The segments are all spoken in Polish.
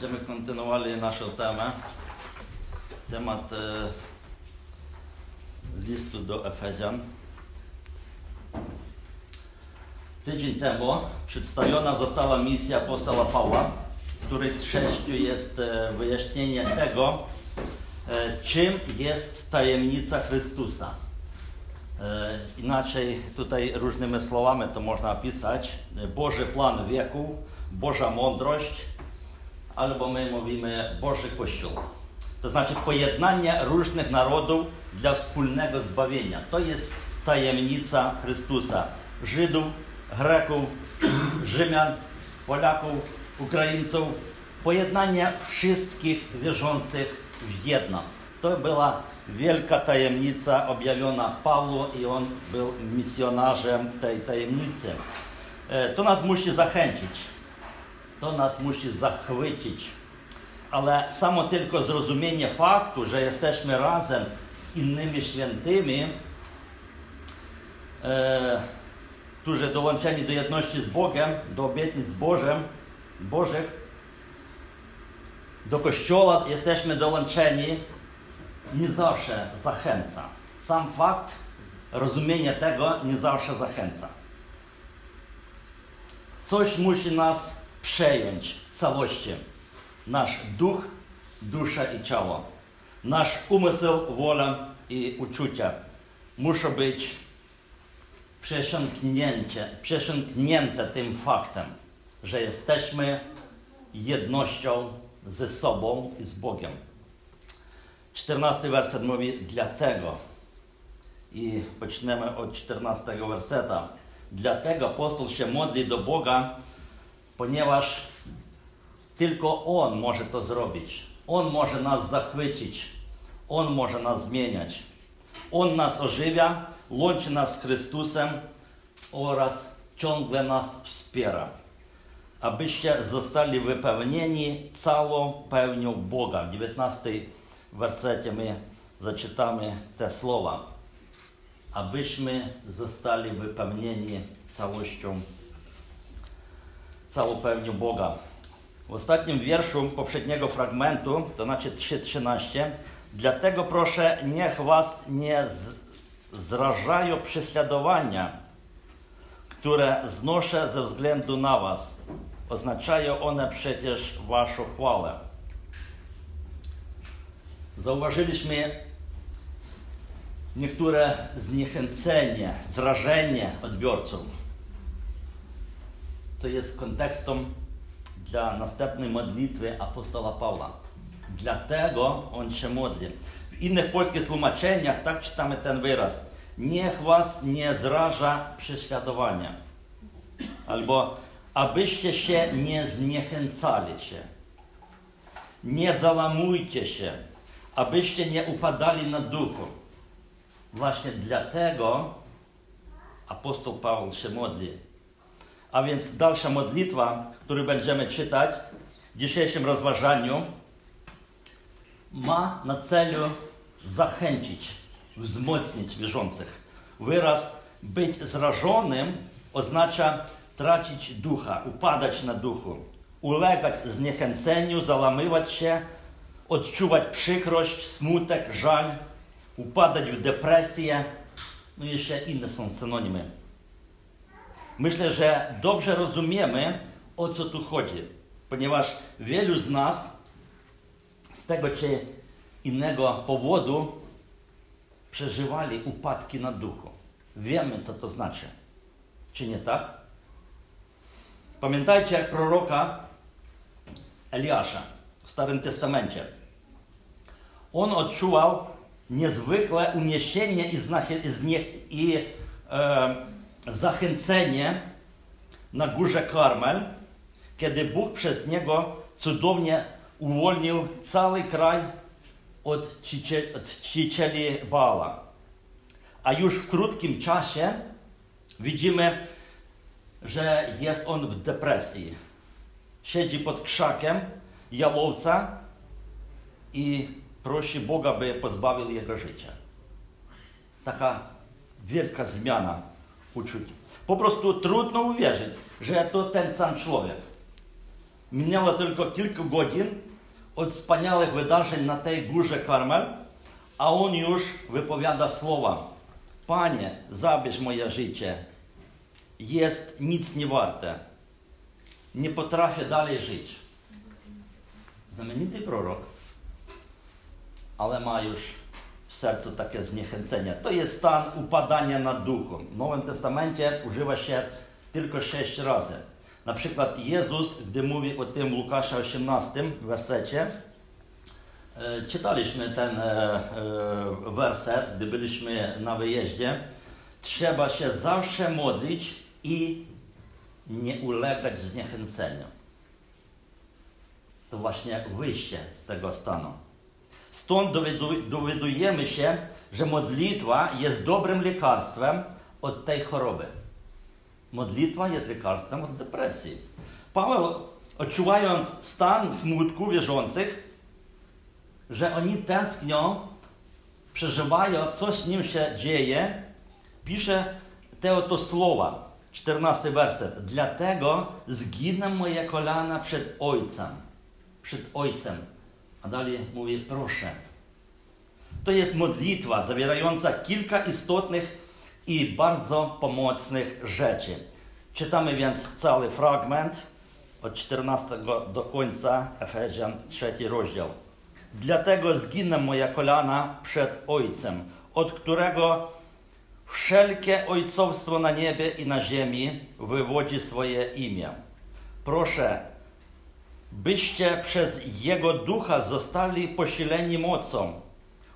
Będziemy kontynuowali naszą temę. Temat e, listu do Efezjan. Tydzień temu przedstawiona została misja apostoła Pawła, której treścią jest e, wyjaśnienie tego, e, czym jest tajemnica Chrystusa. Inaczej tutaj różnymi słowami to można opisać. Boży plan wieku, Boża mądrość, albo my mówimy Boży Kościół. To znaczy pojednanie różnych narodów dla wspólnego zbawienia. To jest tajemnica Chrystusa. Żydów, Greków, Rzymian, Polaków, Ukraińców. Pojednanie wszystkich wierzących w jedno. To była wielka tajemnica objawiona Pawłu i on był misjonarzem tej tajemnicy. E, To nas musi zachęcić, to nas musi zachwycić, ale samo tylko zrozumienie faktu, że jesteśmy razem z innymi świętymi, e, którzy dołączeni do jedności z Bogiem, do obietnic Bożym, Bożych, do Kościoła jesteśmy dołączeni, nie zawsze zachęca. Sam fakt rozumienia tego nie zawsze zachęca. Coś musi nas przejąć w całości. Nasz duch, dusza i ciało. Nasz umysł, wola i uczucia muszą być przesiąknięte tym faktem, że jesteśmy jednością ze sobą i z Bogiem. 14 werset mówi dlatego i poczniemy od 14 werseta. Dlatego apostoł się modli do Boga, ponieważ tylko On może to zrobić. On może nas zachwycić. On może nas zmieniać. On nas ożywia, łączy nas z Chrystusem oraz ciągle nas wspiera. Abyście zostali wypełnieni całą pełnią Boga. W 19 wersecie my zaczytamy te słowa. Abyśmy zostali wypełnieni całością, całą pełnią Boga. W ostatnim wierszu poprzedniego fragmentu, to znaczy 3.13, dlatego proszę, niech was nie zrażają prześladowania, które znoszę ze względu na was. Oznaczają one przecież waszą chwałę. Zauważyliśmy niektóre zniechęcenie, zrażenie odbiorców, co jest kontekstem dla następnej modlitwy apostoła Pawła. Dlatego on się modli. W innych polskich tłumaczeniach tak czytamy ten wyraz. Niech was nie zraża prześladowania. Albo abyście się nie zniechęcali się. Nie załamujcie się, abyście nie upadali na duchu. Właśnie dlatego apostoł Paweł się modli. A więc dalsza modlitwa, którą będziemy czytać w dzisiejszym rozważaniu, ma na celu zachęcić, wzmocnić wierzących. Wyraz być zrażonym oznacza tracić ducha, upadać na duchu, ulegać zniechęceniu, załamywać się, odczuwać przykrość, smutek, żal, upadać w depresję, no i jeszcze inne są synonimy. Myślę, że dobrze rozumiemy, o co tu chodzi, ponieważ wielu z nas z tego czy innego powodu przeżywali upadki na duchu. Wiemy, co to znaczy. Czy nie tak? Pamiętajcie proroka Eliasza w Starym Testamencie. On odczuwał niezwykle uniesienie i, i e, zachęcenie na górze Karmel, kiedy Bóg przez niego cudownie uwolnił cały kraj od czcicieli Baala. A już w krótkim czasie widzimy, że jest on w depresji. Siedzi pod krzakiem jałowca i prosi Boga, by pozbawił jego życia. Taka wielka zmiana uczuć. Po prostu trudno uwierzyć, że to ten sam człowiek. Minęło tylko kilka godzin od wspaniałych wydarzeń na tej górze Karmel, a on już wypowiada słowa. Panie, zabierz moje życie. Jest nic nie warte. Nie potrafię dalej żyć. Znamienity prorok, ale ma już w sercu takie zniechęcenie. To jest stan upadania na duchu. W Nowym Testamencie używa się tylko sześć razy. Na przykład Jezus, gdy mówi o tym Łukasza 18 wersecie, e, czytaliśmy ten e, e, werset, gdy byliśmy na wyjeździe. Trzeba się zawsze modlić i nie ulegać zniechęceniu. To właśnie wyjście z tego stanu. Stąd dowiadujemy się, że modlitwa jest dobrym lekarstwem od tej choroby. Modlitwa jest lekarstwem od depresji. Paweł, odczuwając stan smutku wierzących, że oni tęsknią, przeżywają, co z nim się dzieje, pisze te oto słowa, 14 werset. Dlatego zginę moje kolana przed Ojcem. Przed Ojcem. A dalej mówi, proszę. To jest modlitwa zawierająca kilka istotnych i bardzo pomocnych rzeczy. Czytamy więc cały fragment od 14 do końca Efezjan 3 rozdział. Dlatego zginę moja kolana przed Ojcem, od którego wszelkie ojcowstwo na niebie i na ziemi wywodzi swoje imię. Proszę, byście przez Jego Ducha zostali posileni mocą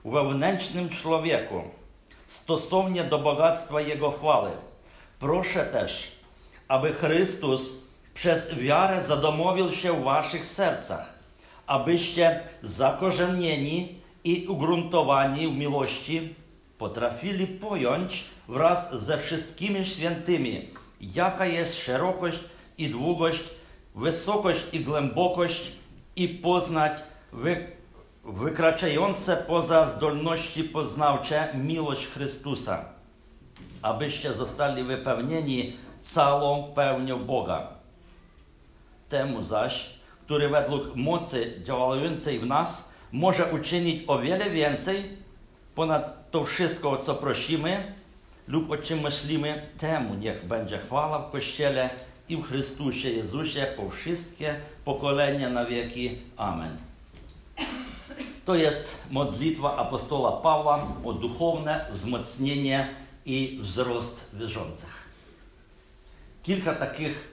wewnętrznym człowieku, stosownie do bogactwa Jego chwały. Proszę też, aby Chrystus przez wiarę zadomowił się w waszych sercach, abyście zakorzenieni i ugruntowani w miłości potrafili pojąć wraz ze wszystkimi świętymi, jaka jest szerokość i długość, wysokość i głębokość i poznać wy, wykraczające poza zdolności poznawcze miłość Chrystusa, abyście zostali wypełnieni całą pełnią Boga. Temu zaś, który według mocy działającej w nas może uczynić o wiele więcej ponad to wszystko, co prosimy lub o czym myślimy, temu niech będzie chwała w Kościele i w Chrystusie Jezusie po wszystkie pokolenia na wieki. Amen. To jest modlitwa apostoła Pawła o duchowne wzmocnienie i wzrost wierzących. Kilka takich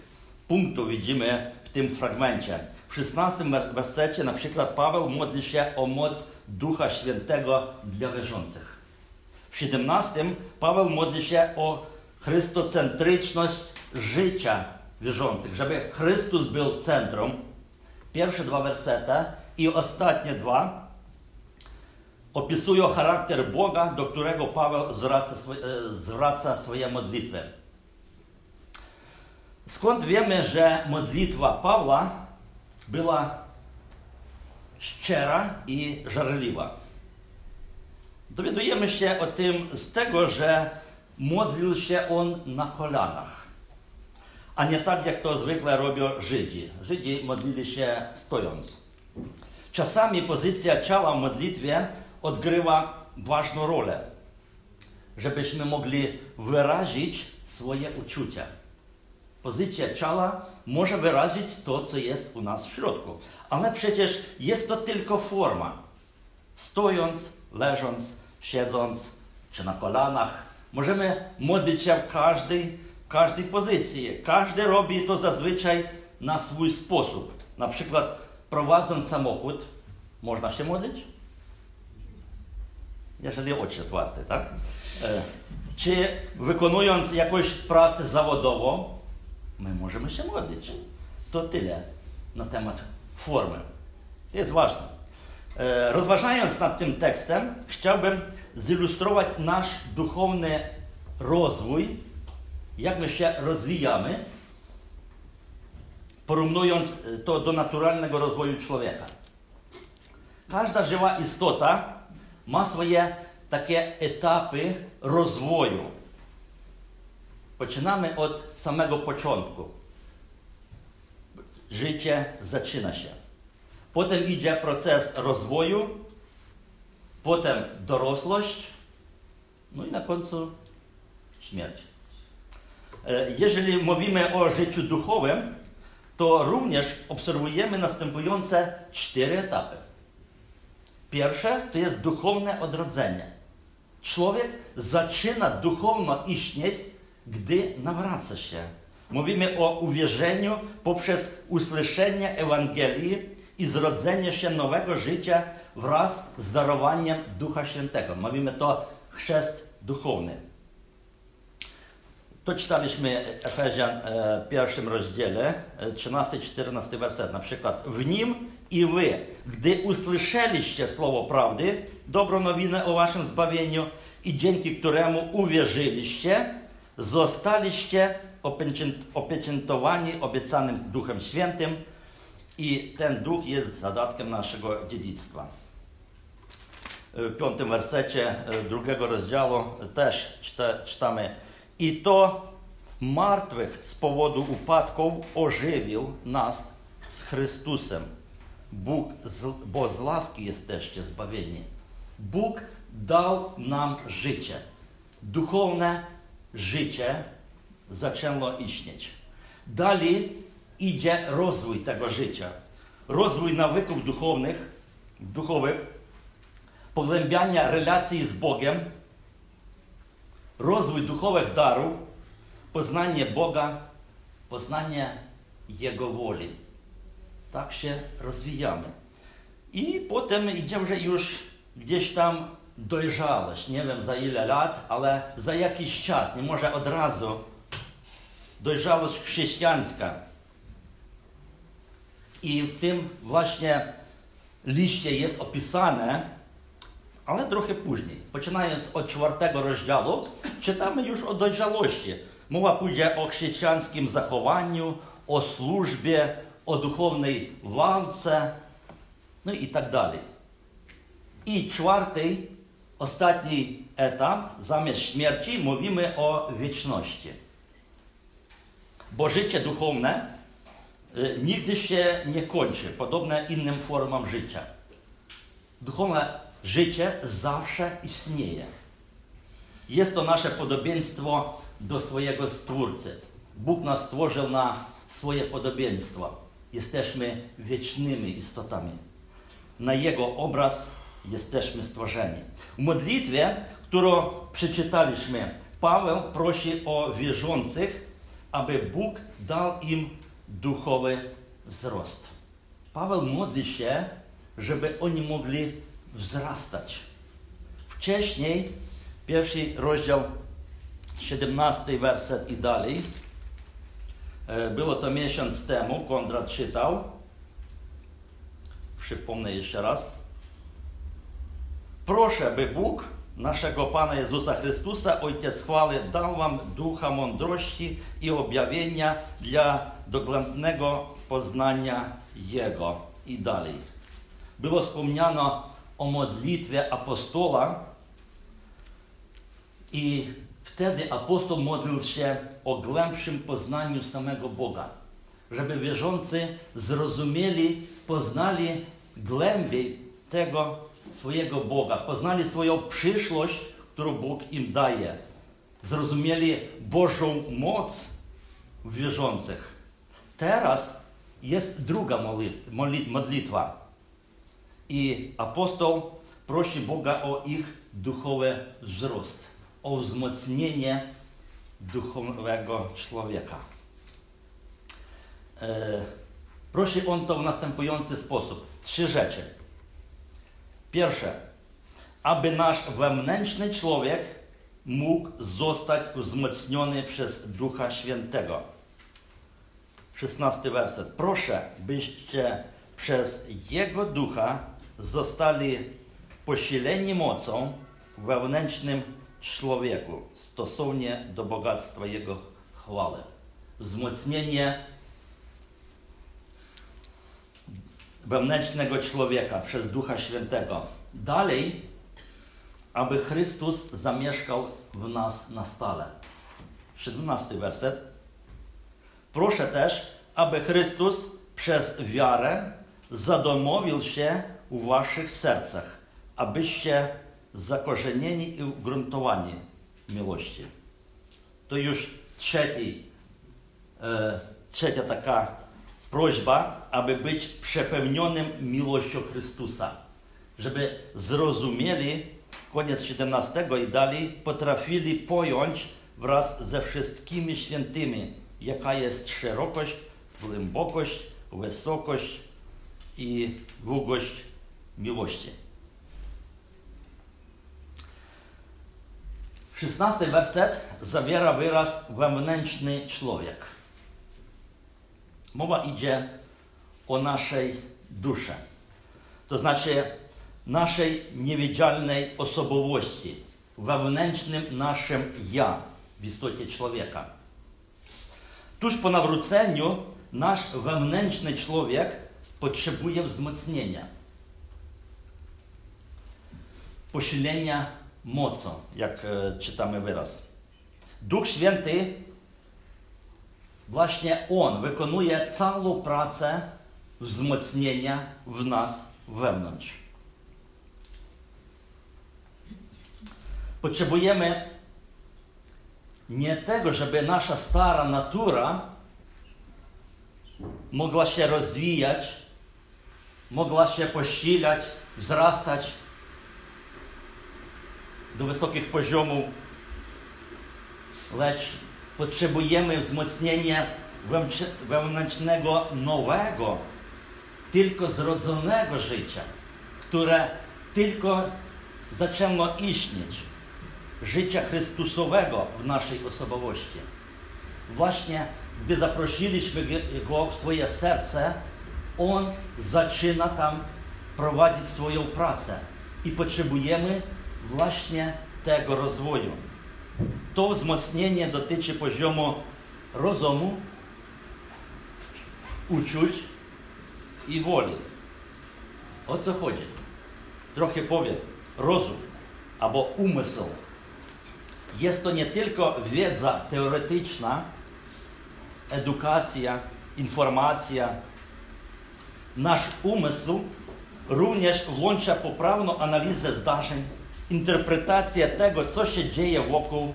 punktów widzimy w tym fragmencie. W 16 wersecie na przykład Paweł modli się o moc Ducha Świętego dla wierzących. W 17 Paweł modli się o chrystocentryczność życia wierzących, żeby Chrystus był centrum. Pierwsze dwa wersety i ostatnie dwa opisują charakter Boga, do którego Paweł zwraca, e, zwraca swoje modlitwy. Skąd wiemy, że modlitwa Pawła była szczera i żarliwa? Dowiadujemy się o tym z tego, że modlił się on na kolanach, a nie tak, jak to zwykle robią Żydzi. Żydzi modlili się stojąc. Czasami pozycja ciała w modlitwie odgrywa ważną rolę, żebyśmy mogli wyrazić swoje uczucia. Pozycja ciała może wyrazić to, co jest u nas w środku, ale przecież jest to tylko forma. Stojąc, leżąc, siedząc czy na kolanach, możemy modlić się w każdej, to zazwyczaj na swój sposób. Na przykład prowadząc samochód, można się modlić? Jeżeli oczy otwarte, tak? E, czy wykonując jakąś pracę zawodową, my możemy się modlić. To tyle na temat formy. To jest ważne. E, rozważając nad tym tekstem, chciałbym zilustrować nasz duchowny rozwój, jak my się rozwijamy, porównując to do naturalnego rozwoju człowieka. Każda żywa istota ma swoje takie etapy rozwoju. Poczynamy od samego początku. życie zaczyna się. Potem idzie proces rozwoju, potem dorosłość, no i na końcu śmierć. E, jeżeli mówimy o życiu duchowym, to również obserwujemy następujące cztery etapy. Pierwsze to jest duchowne odrodzenie. Człowiek zaczyna duchowno istnieć, gdy nawraca się. Mówimy o uwierzeniu poprzez usłyszenie Ewangelii i zrodzenie się nowego życia wraz z darowaniem Ducha Świętego. Mówimy to chrzest duchowny. To czytaliśmy Efezjan e, w pierwszym rozdziale, 13-14 e, werset. Na przykład, w nim i wy, gdy usłyszeliście słowo prawdy, dobrą nowinę o waszym zbawieniu i dzięki któremu uwierzyliście, zostaliście opieczętowani obiecanym Duchem Świętym i ten Duch jest zadatkiem naszego dziedzictwa. W piątym wersecie e, drugiego rozdziału też czytamy i to martwych z powodu upadków ożywił nas z Chrystusem. Bóg, bo z łaski jesteście zbawieni. Bóg dał nam życie. Duchowne życie zaczęło istnieć. Dalej idzie rozwój tego życia. Rozwój nawyków duchownych, duchowych, pogłębiania relacji z Bogiem, rozwój duchowych darów, poznanie Boga, poznanie Jego woli. Tak się rozwijamy. I potem idziemy już gdzieś tam dojrzałość. Nie wiem za ile lat, ale za jakiś czas, nie może od razu. Dojrzałość chrześcijańska. I w tym właśnie liście jest opisane, ale trochę później. Poczynając od czwartego rozdziału, czytamy już o dojrzałości. Mowa pójdzie o chrześcijańskim zachowaniu, o służbie, o duchownej walce, no i tak dalej. I czwarty, ostatni etap, zamiast śmierci, mówimy o wieczności. Bo życie duchowne y, nigdy się nie kończy, podobne innym formom życia. Duchowne życie zawsze istnieje. Jest to nasze podobieństwo do swojego Stwórcy. Bóg nas stworzył na swoje podobieństwo. Jesteśmy wiecznymi istotami. Na Jego obraz jesteśmy stworzeni. W modlitwie, którą przeczytaliśmy, Paweł prosi o wierzących, aby Bóg dał im duchowy wzrost. Paweł modli się, żeby oni mogli wzrastać. Wcześniej, pierwszy rozdział, 17 werset i dalej, e, było to miesiąc temu, Konrad czytał. Przypomnę jeszcze raz. Proszę, by Bóg naszego Pana Jezusa Chrystusa, Ojciec chwały, dał wam ducha mądrości i objawienia dla dogłębnego poznania Jego. I dalej. Było wspomniano o modlitwie apostoła. I wtedy apostoł modlił się o głębszym poznaniu samego Boga, żeby wierzący zrozumieli, poznali głębiej tego swojego Boga, poznali swoją przyszłość, którą Bóg im daje, zrozumieli Bożą moc w wierzących. Teraz jest druga modlitwa i apostoł prosi Boga o ich duchowy wzrost, o wzmocnienie duchowego człowieka. E, prosi on to w następujący sposób. Trzy rzeczy. Pierwsze, aby nasz wewnętrzny człowiek mógł zostać wzmocniony przez Ducha Świętego. 16 werset. Proszę, byście przez Jego Ducha zostali posileni mocą wewnętrznym człowieku stosownie do bogactwa Jego chwały. Wzmocnienie wewnętrznego człowieka przez Ducha Świętego. Dalej, aby Chrystus zamieszkał w nas na stale. 17 werset. Proszę też, aby Chrystus przez wiarę zadomowił się u waszych sercach, abyście zakorzenieni i ugruntowani miłości. To już trzeci, e, trzecia taka prośba, aby być przepełnionym miłością Chrystusa. Żeby zrozumieli, koniec 17 i dalej, potrafili pojąć wraz ze wszystkimi świętymi, jaka jest szerokość, głębokość, wysokość i długość miłości. 16 werset zawiera wyraz wewnętrzny człowiek. Mowa idzie o naszej duszy, to znaczy naszej niewidzialnej osobowości, wewnętrznym naszym ja w istocie człowieka. Tuż po nawróceniu nasz wewnętrzny człowiek potrzebuje wzmocnienia, posilenia mocą, jak e, czytamy wyraz. Duch Święty, właśnie On wykonuje całą pracę wzmocnienia w nas wewnątrz. Potrzebujemy nie tego, żeby nasza stara natura mogła się rozwijać, mogła się posilać, wzrastać do wysokich poziomów, lecz potrzebujemy wzmocnienia wewnętrznego, nowego, tylko zrodzonego życia, które tylko zaczęło istnieć życia Chrystusowego w naszej osobowości. Właśnie gdy zaprosiliśmy Go w swoje serce, On zaczyna tam prowadzić swoją pracę i potrzebujemy tego rozwoju. To wzmocnienie dotyczy poziomu rozumu, uczuć i woli. O co chodzi? Trochę powiem. Rozum albo umysł jest to nie tylko wiedza teoretyczna, edukacja, informacja. Nasz umysł również włącza poprawną analizę zdarzeń, interpretację tego, co się dzieje wokół,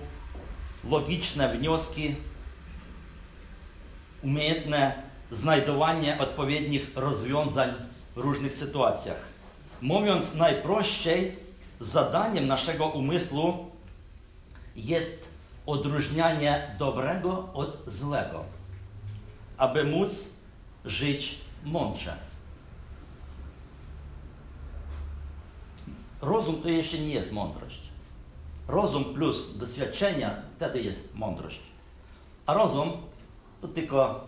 logiczne wnioski, umiejętne znajdowanie odpowiednich rozwiązań w różnych sytuacjach. Mówiąc najprościej, zadaniem naszego umysłu jest odróżnianie dobrego od złego, aby móc żyć mądrze. Rozum to jeszcze nie jest mądrość. Rozum plus doświadczenia wtedy jest mądrość. A rozum to tylko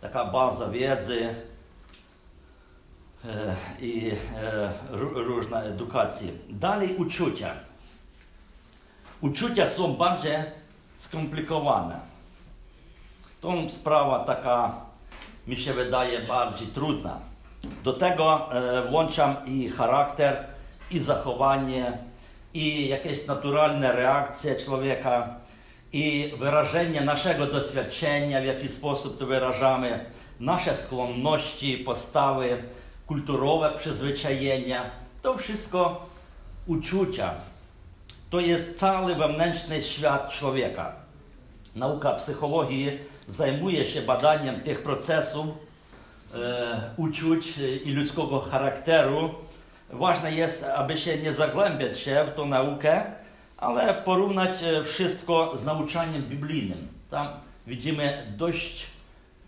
taka baza wiedzy e, i e, różna edukacja. Dalej uczucia. Uczucia są bardziej skomplikowane. To sprawa taka, mi się wydaje, bardziej trudna. Do tego e, włączam i charakter, i zachowanie, i jakieś naturalne reakcje człowieka, i wyrażenie naszego doświadczenia, w jaki sposób to wyrażamy, nasze skłonności, postawy, kulturowe przyzwyczajenia. To wszystko uczucia. To jest cały wewnętrzny świat człowieka. Nauka psychologii zajmuje się badaniem tych procesów, e, uczuć i ludzkiego charakteru. Ważne jest, aby się nie zagłębiać się w tą naukę, ale porównać e, wszystko z nauczaniem biblijnym. Tam widzimy dość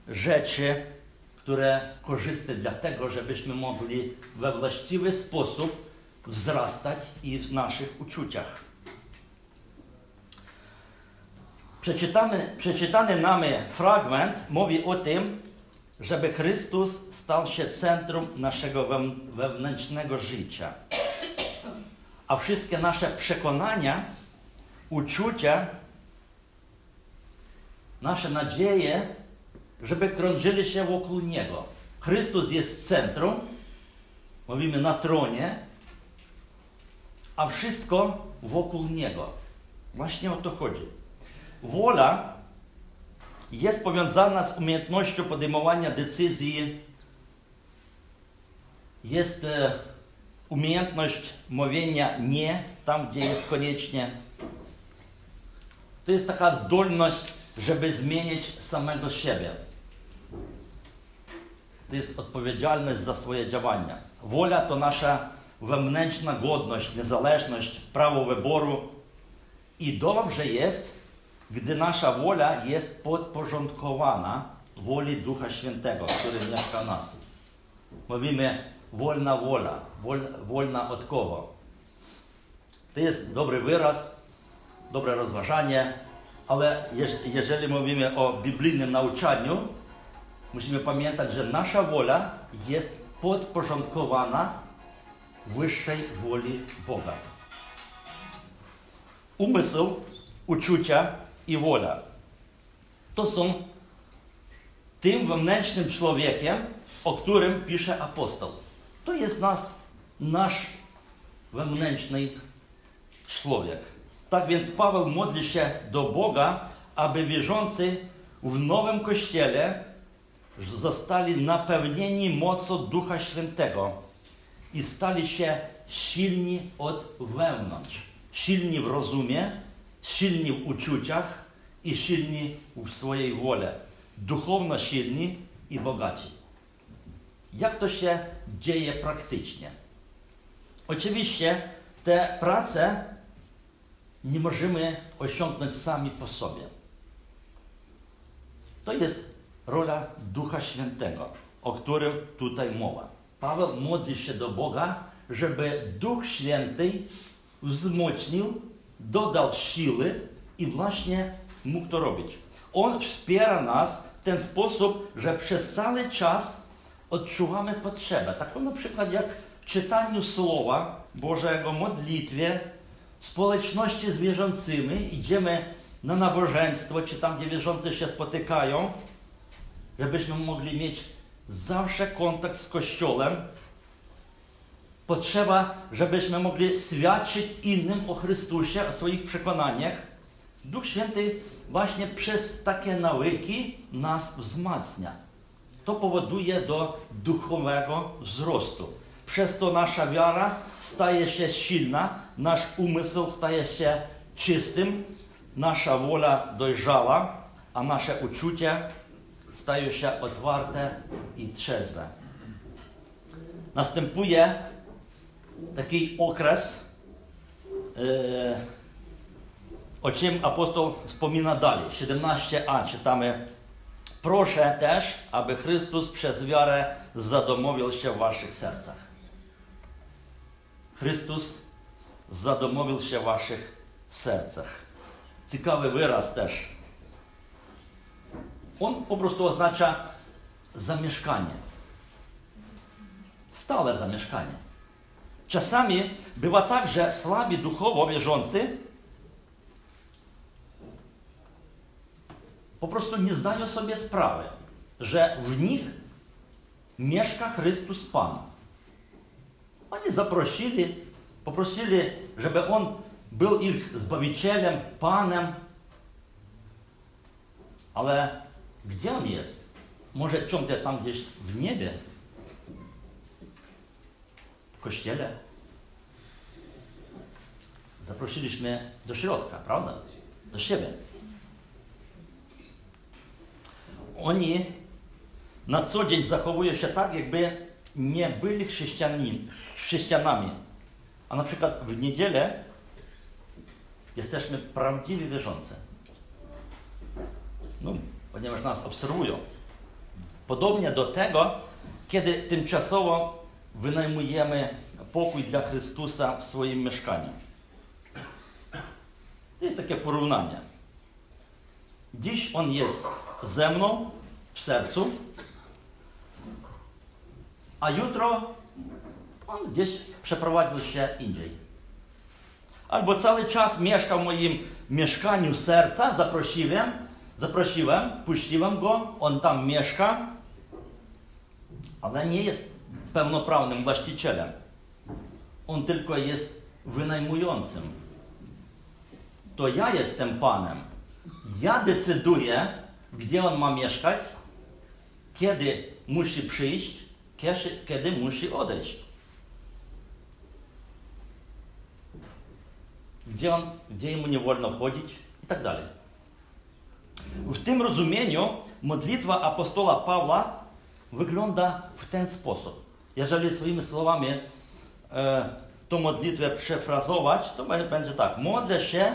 rzeczy, które korzystne dla tego, żebyśmy mogli we właściwy sposób wzrastać i w naszych uczuciach. Przeczytany, nami fragment mówi o tym, żeby Chrystus stał się centrum naszego wewnętrznego życia. A wszystkie nasze przekonania, uczucia, nasze nadzieje, żeby krążyli się wokół Niego. Chrystus jest w centrum, mówimy na tronie, a wszystko wokół Niego. Właśnie o to chodzi. Wola jest powiązana z umiejętnością podejmowania decyzji jest e, umiejętność mówienia nie tam, gdzie jest koniecznie. To jest taka zdolność, żeby zmienić samego siebie. To jest odpowiedzialność za swoje działania. Wola to nasza wewnętrzna godność, niezależność, prawo wyboru. I dobrze jest, gdy nasza wola jest podporządkowana woli Ducha Świętego, który mieszka nas. Mówimy wolna wola, wolna od kogo? To jest dobry wyraz, dobre rozważanie, ale jeżeli mówimy o biblijnym nauczaniu, musimy pamiętać, że nasza wola jest podporządkowana wyższej woli Boga. Umysł, uczucia i wola to są tym wewnętrznym człowiekiem, o którym pisze apostoł. To jest nas, nasz wewnętrzny człowiek. Tak więc Paweł modli się do Boga, aby wierzący w nowym kościele zostali napełnieni mocą Ducha Świętego i stali się silni od wewnątrz. Silni w rozumie, silni w uczuciach i silni w swojej woli. Duchowno silni i bogaci. Jak to się dzieje praktycznie? Oczywiście te prace nie możemy osiągnąć sami po sobie. To jest rola Ducha Świętego, o którym tutaj mowa. Paweł modli się do Boga, żeby Duch Święty wzmocnił, dodał siły i właśnie mógł to robić. On wspiera nas w ten sposób, że przez cały czas odczuwamy potrzebę. Taką na przykład jak w czytaniu Słowa Bożego, modlitwie, społeczności z wierzącymi, idziemy na nabożeństwo, czy tam, gdzie wierzący się spotykają, żebyśmy mogli mieć zawsze kontakt z Kościołem. Potrzeba, żebyśmy mogli świadczyć innym o Chrystusie, o swoich przekonaniach. Duch Święty właśnie przez takie nawyki nas wzmacnia. To powoduje do duchowego wzrostu. Przez to nasza wiara staje się silna, nasz umysł staje się czystym, nasza wola dojrzała, a nasze uczucia stają się otwarte i trzeźwe. Następuje taki okres, e, o czym apostoł wspomina dalej. 17a czytamy. Proszę też, aby Chrystus przez wiarę zadomowił się w waszych sercach. Chrystus zadomowił się w waszych sercach. Ciekawy wyraz też. On po prostu oznacza zamieszkanie. Stałe zamieszkanie. Czasami bywa tak, że słabi duchowo wierzący po prostu nie zdają sobie sprawy, że w nich mieszka Chrystus Pan. Oni zaprosili, poprosili, żeby On był ich Zbawicielem, Panem, ale gdzie On jest? Może ciągle tam gdzieś w niebie? Kościele? Zaprosiliśmy do środka, prawda? Do siebie. Oni na co dzień zachowują się tak, jakby nie byli chrześcijanami. A na przykład w niedzielę jesteśmy prawdziwi wierzący. No, ponieważ nas obserwują. Podobnie do tego, kiedy tymczasowo wynajmujemy pokój dla Chrystusa w swoim mieszkaniu. To jest takie porównanie. Dziś On jest ze mną w sercu, a jutro on gdzieś przeprowadził się indziej. Albo cały czas mieszkał w moim mieszkaniu serca, zaprosiłem, zaprosiłem, puściłem go, on tam mieszka, ale nie jest pełnoprawnym właścicielem. On tylko jest wynajmującym. To ja jestem Panem. Ja decyduję, gdzie on ma mieszkać, kiedy musi przyjść, kiedy musi odejść. Gdzie, on, gdzie jemu nie wolno chodzić i tak dalej. W tym rozumieniu modlitwa apostola Pawła wygląda w ten sposób. Jeżeli swoimi słowami e, tą modlitwę przefrazować, to będzie tak. Modlę się,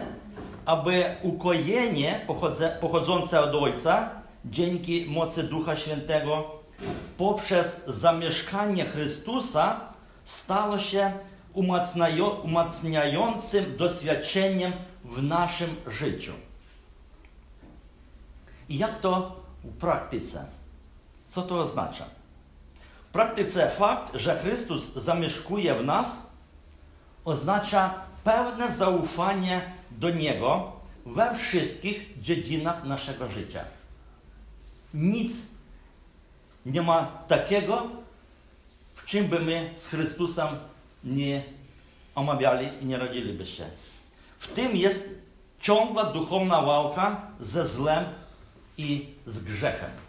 aby ukojenie pochodzące od Ojca dzięki mocy Ducha Świętego poprzez zamieszkanie Chrystusa stało się umacniającym doświadczeniem w naszym życiu. I jak to w praktyce? Co to oznacza? W praktyce fakt, że Chrystus zamieszkuje w nas, oznacza pełne zaufanie do Niego we wszystkich dziedzinach naszego życia. Nic nie ma takiego, w czym by my z Chrystusem nie omawiali i nie radziliby się. W tym jest ciągła duchowna walka ze złem i z grzechem.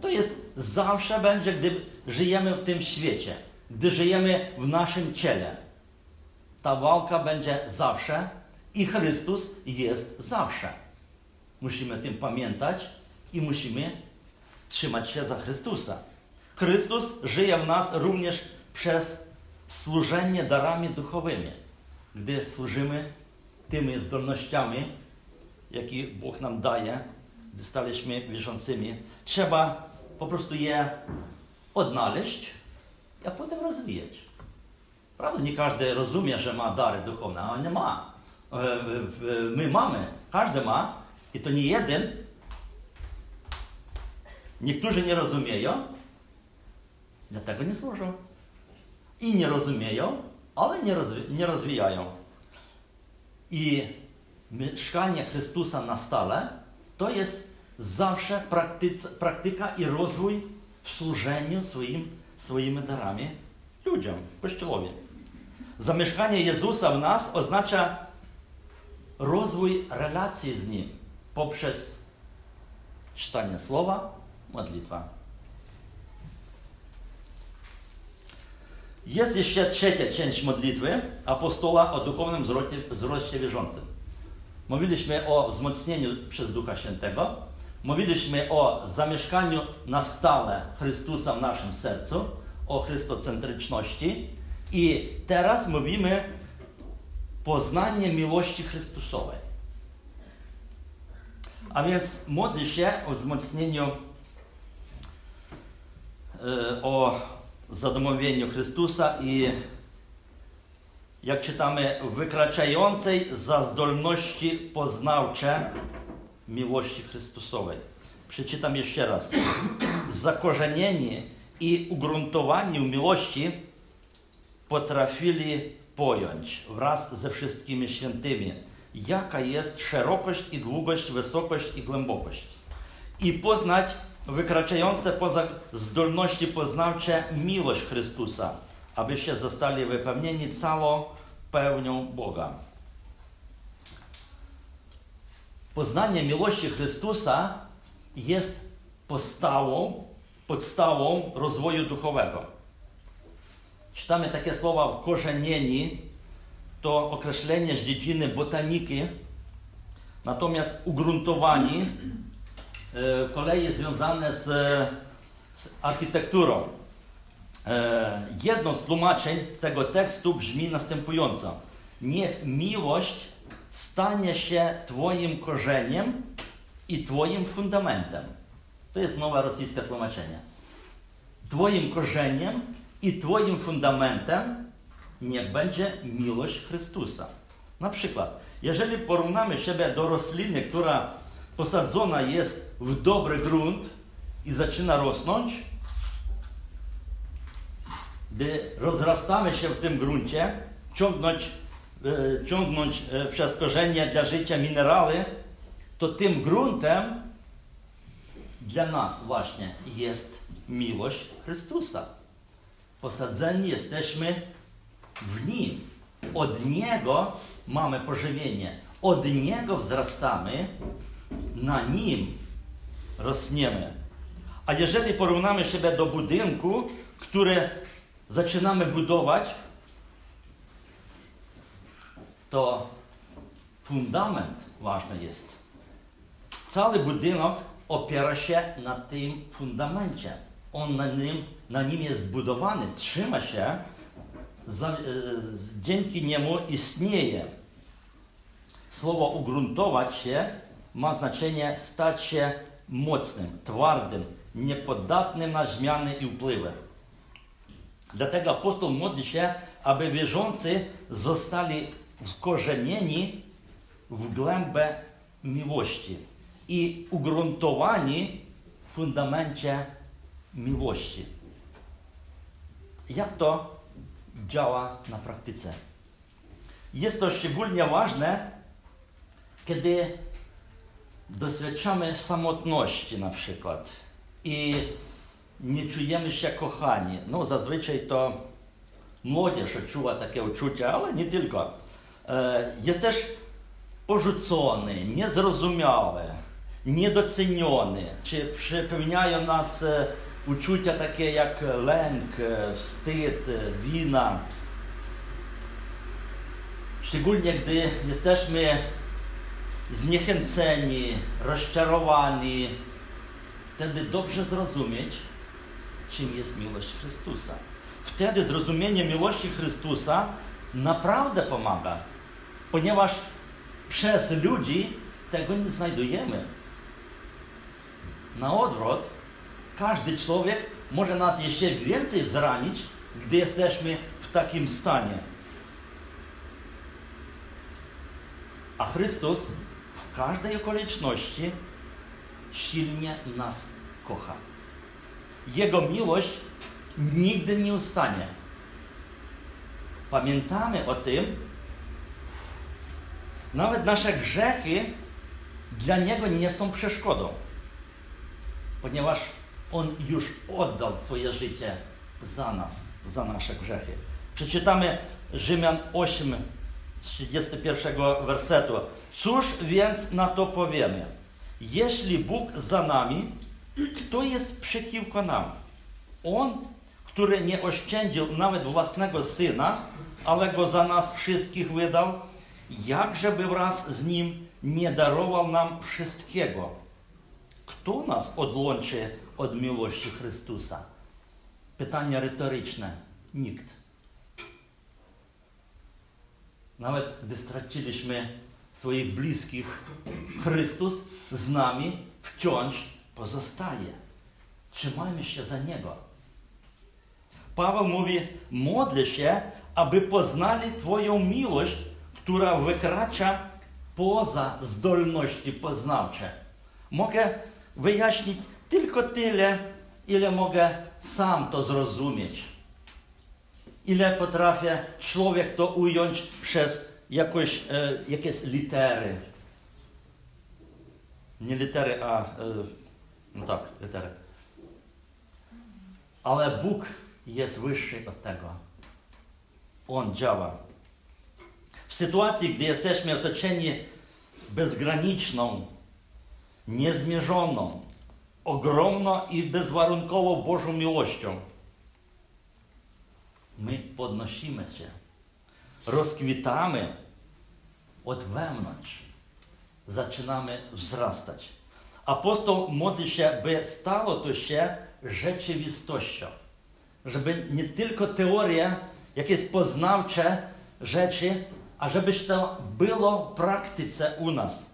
To jest zawsze będzie, gdy żyjemy w tym świecie, gdy żyjemy w naszym ciele. Ta walka będzie zawsze i Chrystus jest zawsze. Musimy tym pamiętać i musimy trzymać się za Chrystusa. Chrystus żyje w nas również przez służenie darami duchowymi. Gdy służymy tymi zdolnościami, jakie Bóg nam daje, staliśmy wierzącymi, trzeba po prostu je odnaleźć, a potem rozwijać. Prawda? Nie każdy rozumie, że ma dary duchowne, a nie ma. E, my mamy, każdy ma i to nie jeden. Niektórzy nie rozumieją, dlatego nie służą. I nie rozumieją, ale nie, rozwi nie rozwijają. I mieszkanie Chrystusa na stale to jest zawsze praktyka i rozwój w służeniu swoim, swoimi darami ludziom, Kościołowi. Zamieszkanie Jezusa w nas oznacza rozwój relacji z Nim poprzez czytanie Słowa, modlitwa. Jest jeszcze trzecia część modlitwy apostoła o duchownym wzroście, wzroście wierzącym. Mówiliśmy o wzmocnieniu przez Ducha Świętego, mówiliśmy o zamieszkaniu na stale Chrystusa w naszym sercu, o chrystocentryczności i teraz mówimy poznanie miłości Chrystusowej. A więc modli się o wzmocnieniu, e, o zadomowieniu Chrystusa i jak czytamy, wykraczającej za zdolności poznawcze miłości Chrystusowej. Przeczytam jeszcze raz. Zakorzenieni i ugruntowani miłości potrafili pojąć wraz ze wszystkimi świętymi, jaka jest szerokość i długość, wysokość i głębokość. I poznać wykraczające poza zdolności poznawcze miłość Chrystusa, abyście zostali wypełnieni całą pełnią Boga. Poznanie miłości Chrystusa jest podstawą, podstawą rozwoju duchowego. Czytamy takie słowa korzenieni, to określenie z dziedziny botaniki, natomiast ugruntowani e, kolei związane z, z architekturą. E, jedno z tłumaczeń tego tekstu brzmi następująco. Niech miłość stanie się Twoim korzeniem i Twoim fundamentem. To jest nowe rosyjskie tłumaczenie. Twoim korzeniem i Twoim fundamentem niech będzie miłość Chrystusa. Na przykład, jeżeli porównamy siebie do rośliny, która posadzona jest w dobry grunt i zaczyna rosnąć, gdy rozrastamy się w tym gruncie, ciągnąć, e, ciągnąć e, przez korzenie dla życia minerały, to tym gruntem dla nas właśnie jest miłość Chrystusa. Posadzeni jesteśmy w Nim. Od Niego mamy pożywienie. Od Niego wzrastamy, na Nim rosniemy. A jeżeli porównamy siebie do budynku, które zaczynamy budować, to fundament ważny jest. Cały budynek opiera się na tym fundamencie. On na nim, na nim jest zbudowany, trzyma się, za, e, dzięki niemu istnieje. Słowo ugruntować się ma znaczenie stać się mocnym, twardym, niepodatnym na zmiany i wpływy. Dlatego apostoł modli się, aby wierzący zostali wkorzenieni w głębę miłości i ugruntowani w fundamencie miłości. Jak to działa na praktyce? Jest to szczególnie ważne, kiedy doświadczamy samotności na przykład i nie czujemy się kochani. No zazwyczaj to młodzież odczuwa takie uczucia, ale nie tylko. E, jest też porzucony, niezrozumiały, niedoceniony. Czy przepełniają nas e, uczucia takie jak lęk, e, wstyd, wina. Szczególnie gdy jesteśmy zniechęceni, rozczarowani, wtedy dobrze zrozumieć, czym jest miłość Chrystusa. Wtedy zrozumienie miłości Chrystusa naprawdę pomaga, ponieważ przez ludzi tego nie znajdujemy. Na odwrót, każdy człowiek może nas jeszcze więcej zranić, gdy jesteśmy w takim stanie. A Chrystus w każdej okoliczności silnie nas kocha. Jego miłość nigdy nie ustanie. Pamiętamy o tym, nawet nasze grzechy dla Niego nie są przeszkodą, ponieważ On już oddał swoje życie za nas, za nasze grzechy. Przeczytamy Rzymian 8, z 31 wersetu. Cóż więc na to powiemy? Jeśli Bóg za nami, kto jest przeciwko nam? On, który nie oszczędził nawet własnego syna, ale go za nas wszystkich wydał, jakżeby wraz z nim nie darował nam wszystkiego? Kto nas odłączy od miłości Chrystusa? Pytanie retoryczne. Nikt. Nawet gdy straciliśmy swoich bliskich, Chrystus z nami wciąż pozostaje. Trzymajmy się za Niego. Paweł mówi, modlę się, aby poznali Twoją miłość, która wykracza poza zdolności poznawcze. Mogę wyjaśnić tylko tyle, ile mogę sam to zrozumieć. Ile potrafię człowiek to ująć przez jakoś, e, jakieś litery. Nie litery, a e, no tak, litery. Ale Bóg jest wyższy od tego. On działa. W sytuacji, gdy jesteśmy otoczeni bezgraniczną, niezmierzoną, ogromną i bezwarunkową Bożą miłością, my podnosimy się, rozkwitamy od wewnątrz, zaczynamy wzrastać. By stało to się rzeczywistością. Żeby nie tylko teoria, jakieś poznawcze rzeczy, a żeby to było w praktyce u nas.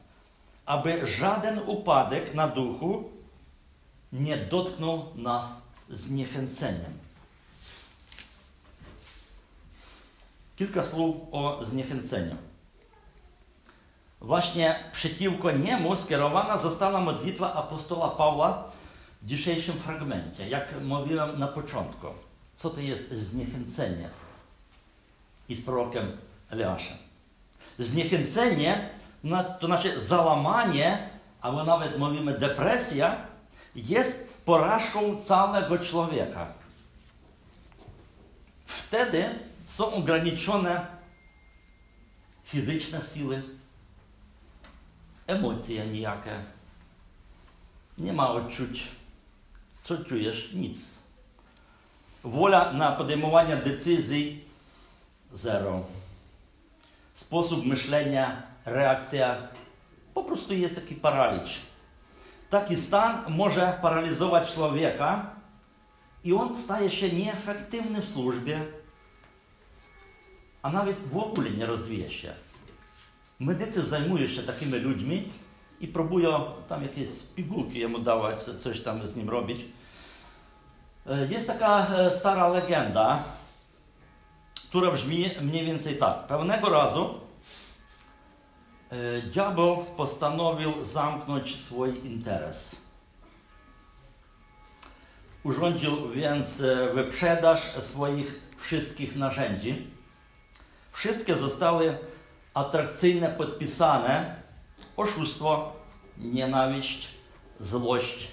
Aby żaden upadek na duchu nie dotknął nas zniechęceniem. Kilka słów o zniechęceniu. Właśnie przeciwko niemu skierowana została modlitwa apostoła Pawła w dzisiejszym fragmencie. Jak mówiłem na początku, co to jest zniechęcenie? I z prorokiem Eliaszem. Zniechęcenie to znaczy załamanie, albo nawet mówimy depresja, jest porażką całego człowieka. Wtedy są ograniczone fizyczne siły, emocje nijakie. Nie ma odczuć. Co czujesz? Nic. Wola na podejmowanie decyzji zero. Sposób myślenia, reakcja po prostu jest taki paraliż. Taki stan może paralizować człowieka i on staje się nieefektywny w służbie, a nawet w ogóle nie rozwija się. Medycy zajmują się takimi ludźmi i próbują tam jakieś pigułki jemu dawać, coś tam z nim robić. Jest taka stara legenda, która brzmi mniej więcej tak. Pewnego razu diabeł postanowił zamknąć swój interes. Urządził więc wyprzedaż swoich wszystkich narzędzi. Wszystkie zostały atrakcyjnie podpisane oszustwo, nienawiść, złość,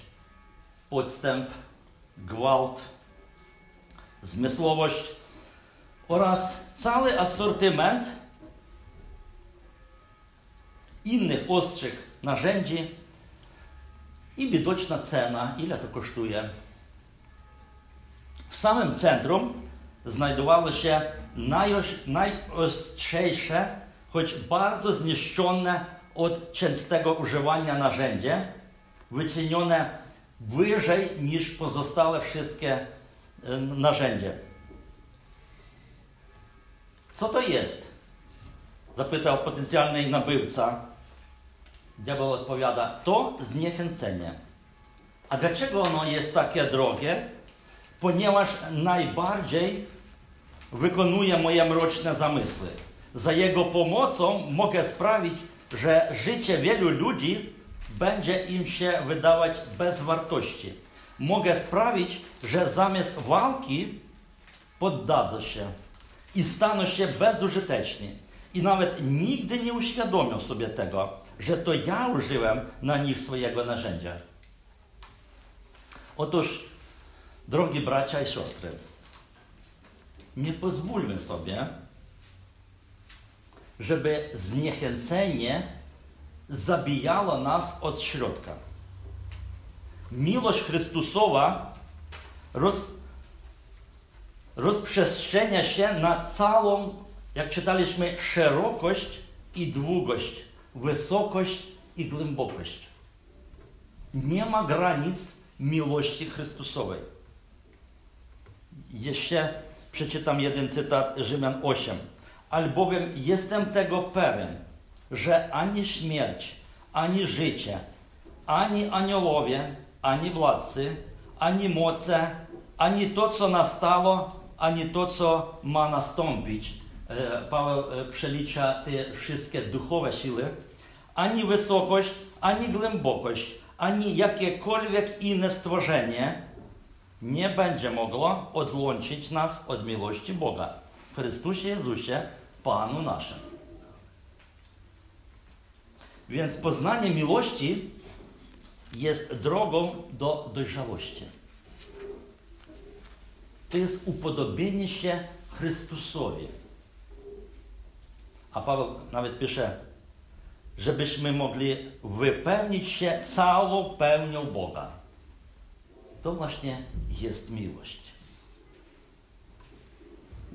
podstęp, gwałt, zmysłowość oraz cały asortyment innych ostrych narzędzi i widoczna cena, ile to kosztuje. W samym centrum znajdowało się najostrzejsze, choć bardzo zniszczone od częstego używania narzędzie, wycenione wyżej niż pozostałe wszystkie narzędzia. Co to jest? Zapytał potencjalny nabywca. Diabeł odpowiada, to zniechęcenie. A dlaczego ono jest takie drogie? Ponieważ najbardziej wykonuje moje mroczne zamysły. Za jego pomocą mogę sprawić, że życie wielu ludzi będzie im się wydawać bez wartości. Mogę sprawić, że zamiast walki poddadzą się i staną się bezużyteczni. I nawet nigdy nie uświadomią sobie tego, że to ja użyłem na nich swojego narzędzia. Otóż, drogi bracia i siostry, nie pozwólmy sobie, żeby zniechęcenie zabijało nas od środka. Miłość Chrystusowa roz, rozprzestrzenia się na całą, jak czytaliśmy, szerokość i długość, wysokość i głębokość. Nie ma granic miłości Chrystusowej. Jeszcze przeczytam jeden cytat Rzymian 8. Albowiem jestem tego pewien, że ani śmierć, ani życie, ani aniołowie, ani władcy, ani moce, ani to, co nastało, ani to, co ma nastąpić. Paweł przelicza te wszystkie duchowe siły. Ani wysokość, ani głębokość, ani jakiekolwiek inne stworzenie nie będzie mogło odłączyć nas od miłości Boga w Chrystusie Jezusie, Panu naszym. Więc poznanie miłości jest drogą do dojrzałości. To jest upodobienie się Chrystusowi. A Paweł nawet pisze, żebyśmy mogli wypełnić się całą pełnią Boga. To właśnie jest miłość.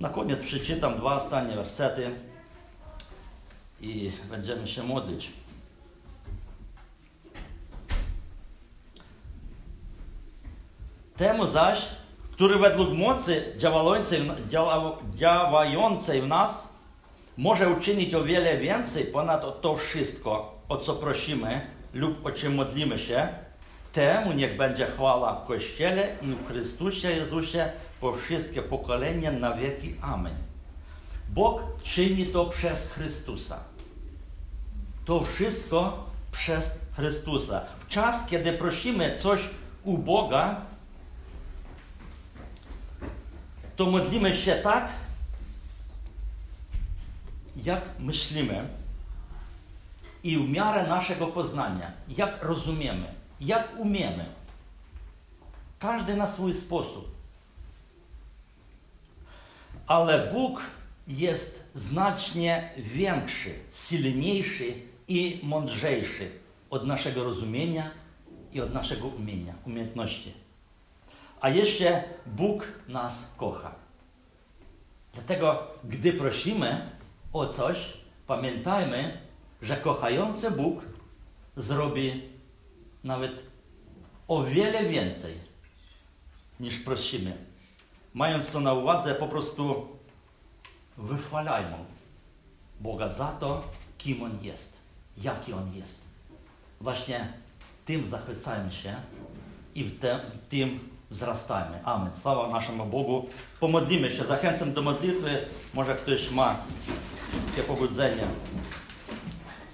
Na koniec przeczytam dwa ostatnie wersety i będziemy się modlić. Temu zaś, który według mocy działającej, w nas może uczynić o wiele więcej ponad to wszystko, o co prosimy lub o czym modlimy się, temu niech będzie chwała w Kościele i w Chrystusie Jezusie po wszystkie pokolenia na wieki. Amen. Bóg czyni to przez Chrystusa. To wszystko przez Chrystusa. W czas, kiedy prosimy coś u Boga, to modlimy się tak, jak myślimy i w miarę naszego poznania, jak rozumiemy, jak umiemy. Każdy na swój sposób. Ale Bóg jest znacznie większy, silniejszy i mądrzejszy od naszego rozumienia i od naszego umienia, umiejętności. a jeszcze Bóg nas kocha. Dlatego, gdy prosimy o coś, pamiętajmy, że kochający Bóg zrobi nawet o wiele więcej niż prosimy. Prostu wychwalajmy Boga za to, kim On jest, jaki On jest. Właśnie tym zachwycajmy się i te, tym wzrastajmy. Amen. Sława naszemu Bogu. Pomodlimy się. Zachęcam do modlitwy. Może ktoś ma takie pobudzenie.